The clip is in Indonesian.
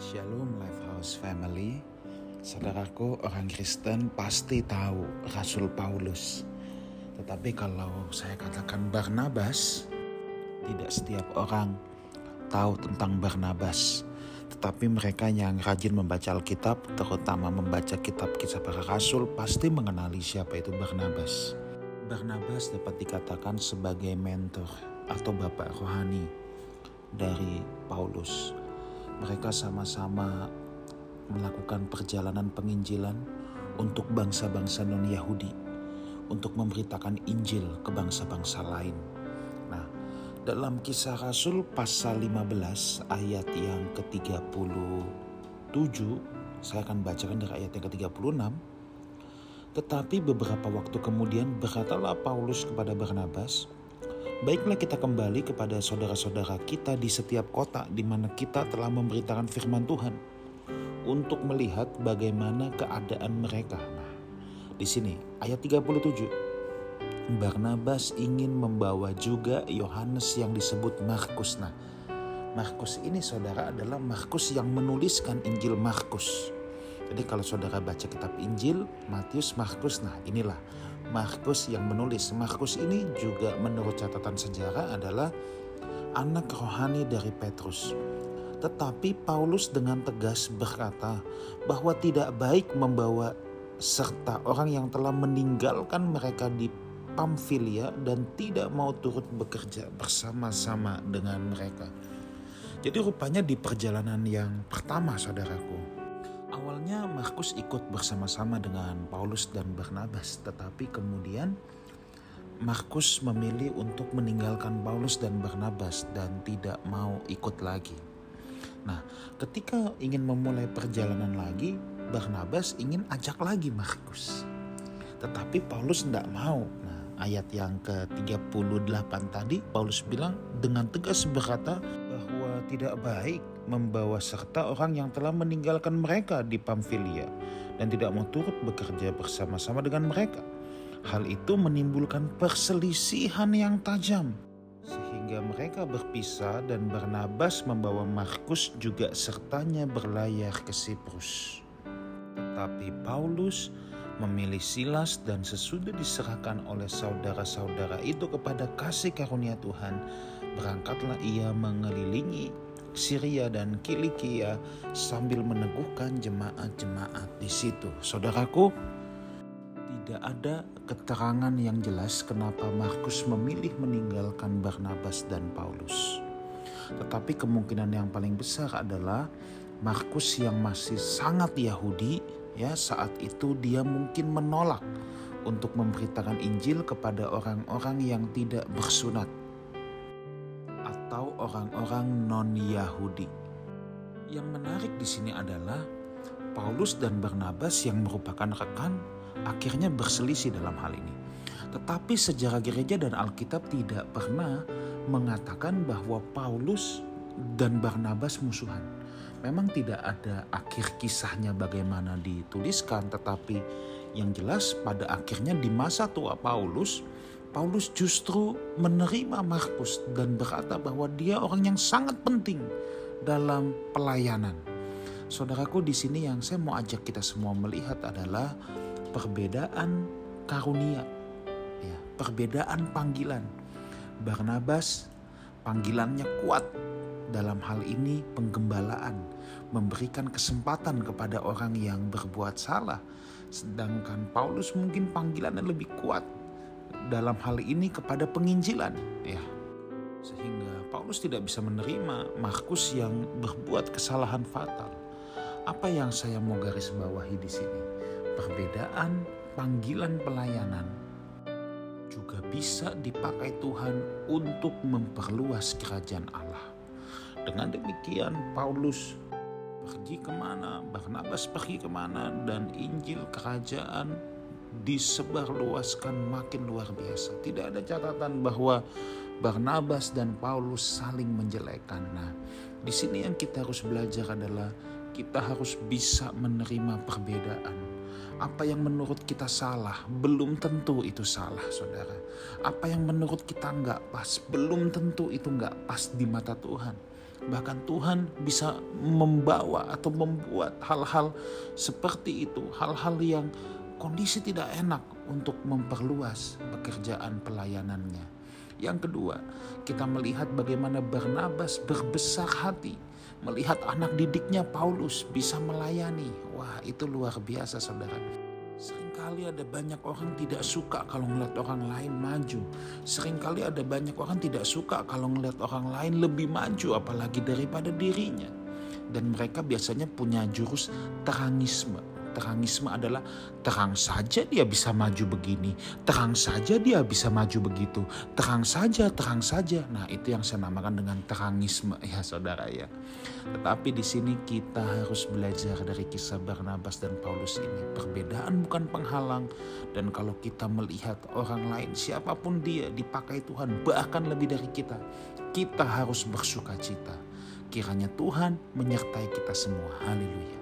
Shalom Lifehouse Family. Saudaraku orang Kristen pasti tahu Rasul Paulus. Tetapi kalau saya katakan Barnabas Tidak setiap orang tahu tentang Barnabas. Tetapi mereka yang rajin membaca Alkitab Terutama membaca kitab kisah para Rasul Pasti mengenali siapa itu Barnabas. Barnabas dapat dikatakan sebagai mentor atau bapak rohani dari Paulus mereka sama-sama melakukan perjalanan penginjilan untuk bangsa-bangsa non-Yahudi, untuk memberitakan Injil ke bangsa-bangsa lain. Nah, dalam kisah Rasul pasal 15 ayat yang ke-37, saya akan bacakan dari ayat yang ke-36. Tetapi beberapa waktu kemudian berkatalah Paulus kepada Barnabas, Baiklah kita kembali kepada saudara-saudara kita di setiap kota di mana kita telah memberitakan firman Tuhan untuk melihat bagaimana keadaan mereka. Nah, di sini ayat 37. Barnabas ingin membawa juga Yohanes yang disebut Markus. Nah, Markus ini saudara adalah Markus yang menuliskan Injil Markus. Jadi kalau saudara baca kitab Injil, Matius, Markus, nah inilah Markus yang menulis. Markus ini juga menurut catatan sejarah adalah anak rohani dari Petrus. Tetapi Paulus dengan tegas berkata bahwa tidak baik membawa serta orang yang telah meninggalkan mereka di Pamfilia dan tidak mau turut bekerja bersama-sama dengan mereka. Jadi rupanya di perjalanan yang pertama saudaraku, Awalnya Markus ikut bersama-sama dengan Paulus dan Barnabas, tetapi kemudian Markus memilih untuk meninggalkan Paulus dan Barnabas dan tidak mau ikut lagi. Nah, ketika ingin memulai perjalanan lagi, Barnabas ingin ajak lagi Markus. Tetapi Paulus tidak mau. Nah, ayat yang ke-38 tadi Paulus bilang dengan tegas berkata tidak baik membawa serta orang yang telah meninggalkan mereka di Pamfilia dan tidak mau turut bekerja bersama-sama dengan mereka. Hal itu menimbulkan perselisihan yang tajam sehingga mereka berpisah dan Barnabas membawa Markus juga sertanya berlayar ke Siprus. Tetapi Paulus memilih Silas dan sesudah diserahkan oleh saudara-saudara itu kepada kasih karunia Tuhan, berangkatlah ia mengelilingi Syria dan Kilikia sambil meneguhkan jemaat-jemaat di situ. Saudaraku, tidak ada keterangan yang jelas kenapa Markus memilih meninggalkan Barnabas dan Paulus. Tetapi kemungkinan yang paling besar adalah Markus yang masih sangat Yahudi ya saat itu dia mungkin menolak untuk memberitakan Injil kepada orang-orang yang tidak bersunat atau orang-orang non-Yahudi. Yang menarik di sini adalah Paulus dan Barnabas yang merupakan rekan akhirnya berselisih dalam hal ini. Tetapi sejarah gereja dan Alkitab tidak pernah mengatakan bahwa Paulus dan Barnabas musuhan. Memang tidak ada akhir kisahnya bagaimana dituliskan, tetapi yang jelas pada akhirnya di masa tua Paulus, Paulus justru menerima Markus dan berkata bahwa dia orang yang sangat penting dalam pelayanan. Saudaraku di sini yang saya mau ajak kita semua melihat adalah perbedaan karunia, ya, perbedaan panggilan. Barnabas panggilannya kuat dalam hal ini penggembalaan, memberikan kesempatan kepada orang yang berbuat salah. Sedangkan Paulus mungkin panggilannya lebih kuat dalam hal ini kepada penginjilan. Ya sehingga Paulus tidak bisa menerima Markus yang berbuat kesalahan fatal. Apa yang saya mau garis bawahi di sini? Perbedaan panggilan pelayanan juga bisa dipakai Tuhan untuk memperluas kerajaan Allah. Dengan demikian Paulus pergi ke mana, Barnabas pergi ke mana, dan Injil kerajaan disebarluaskan makin luar biasa. Tidak ada catatan bahwa Barnabas dan Paulus saling menjelekkan. Nah, di sini yang kita harus belajar adalah kita harus bisa menerima perbedaan. Apa yang menurut kita salah, belum tentu itu salah, saudara. Apa yang menurut kita nggak pas, belum tentu itu nggak pas di mata Tuhan. Bahkan Tuhan bisa membawa atau membuat hal-hal seperti itu, hal-hal yang kondisi tidak enak untuk memperluas pekerjaan pelayanannya. Yang kedua, kita melihat bagaimana Barnabas berbesar hati melihat anak didiknya Paulus bisa melayani. Wah, itu luar biasa saudara. Seringkali ada banyak orang tidak suka kalau melihat orang lain maju. Seringkali ada banyak orang tidak suka kalau melihat orang lain lebih maju apalagi daripada dirinya. Dan mereka biasanya punya jurus terangisme Terangisme adalah terang saja dia bisa maju begini, terang saja dia bisa maju begitu, terang saja, terang saja. Nah itu yang saya namakan dengan terangisme ya saudara ya. Tetapi di sini kita harus belajar dari kisah Barnabas dan Paulus ini. Perbedaan bukan penghalang dan kalau kita melihat orang lain siapa pun dia dipakai Tuhan bahkan lebih dari kita, kita harus bersuka cita. Kiranya Tuhan menyertai kita semua. Haleluya.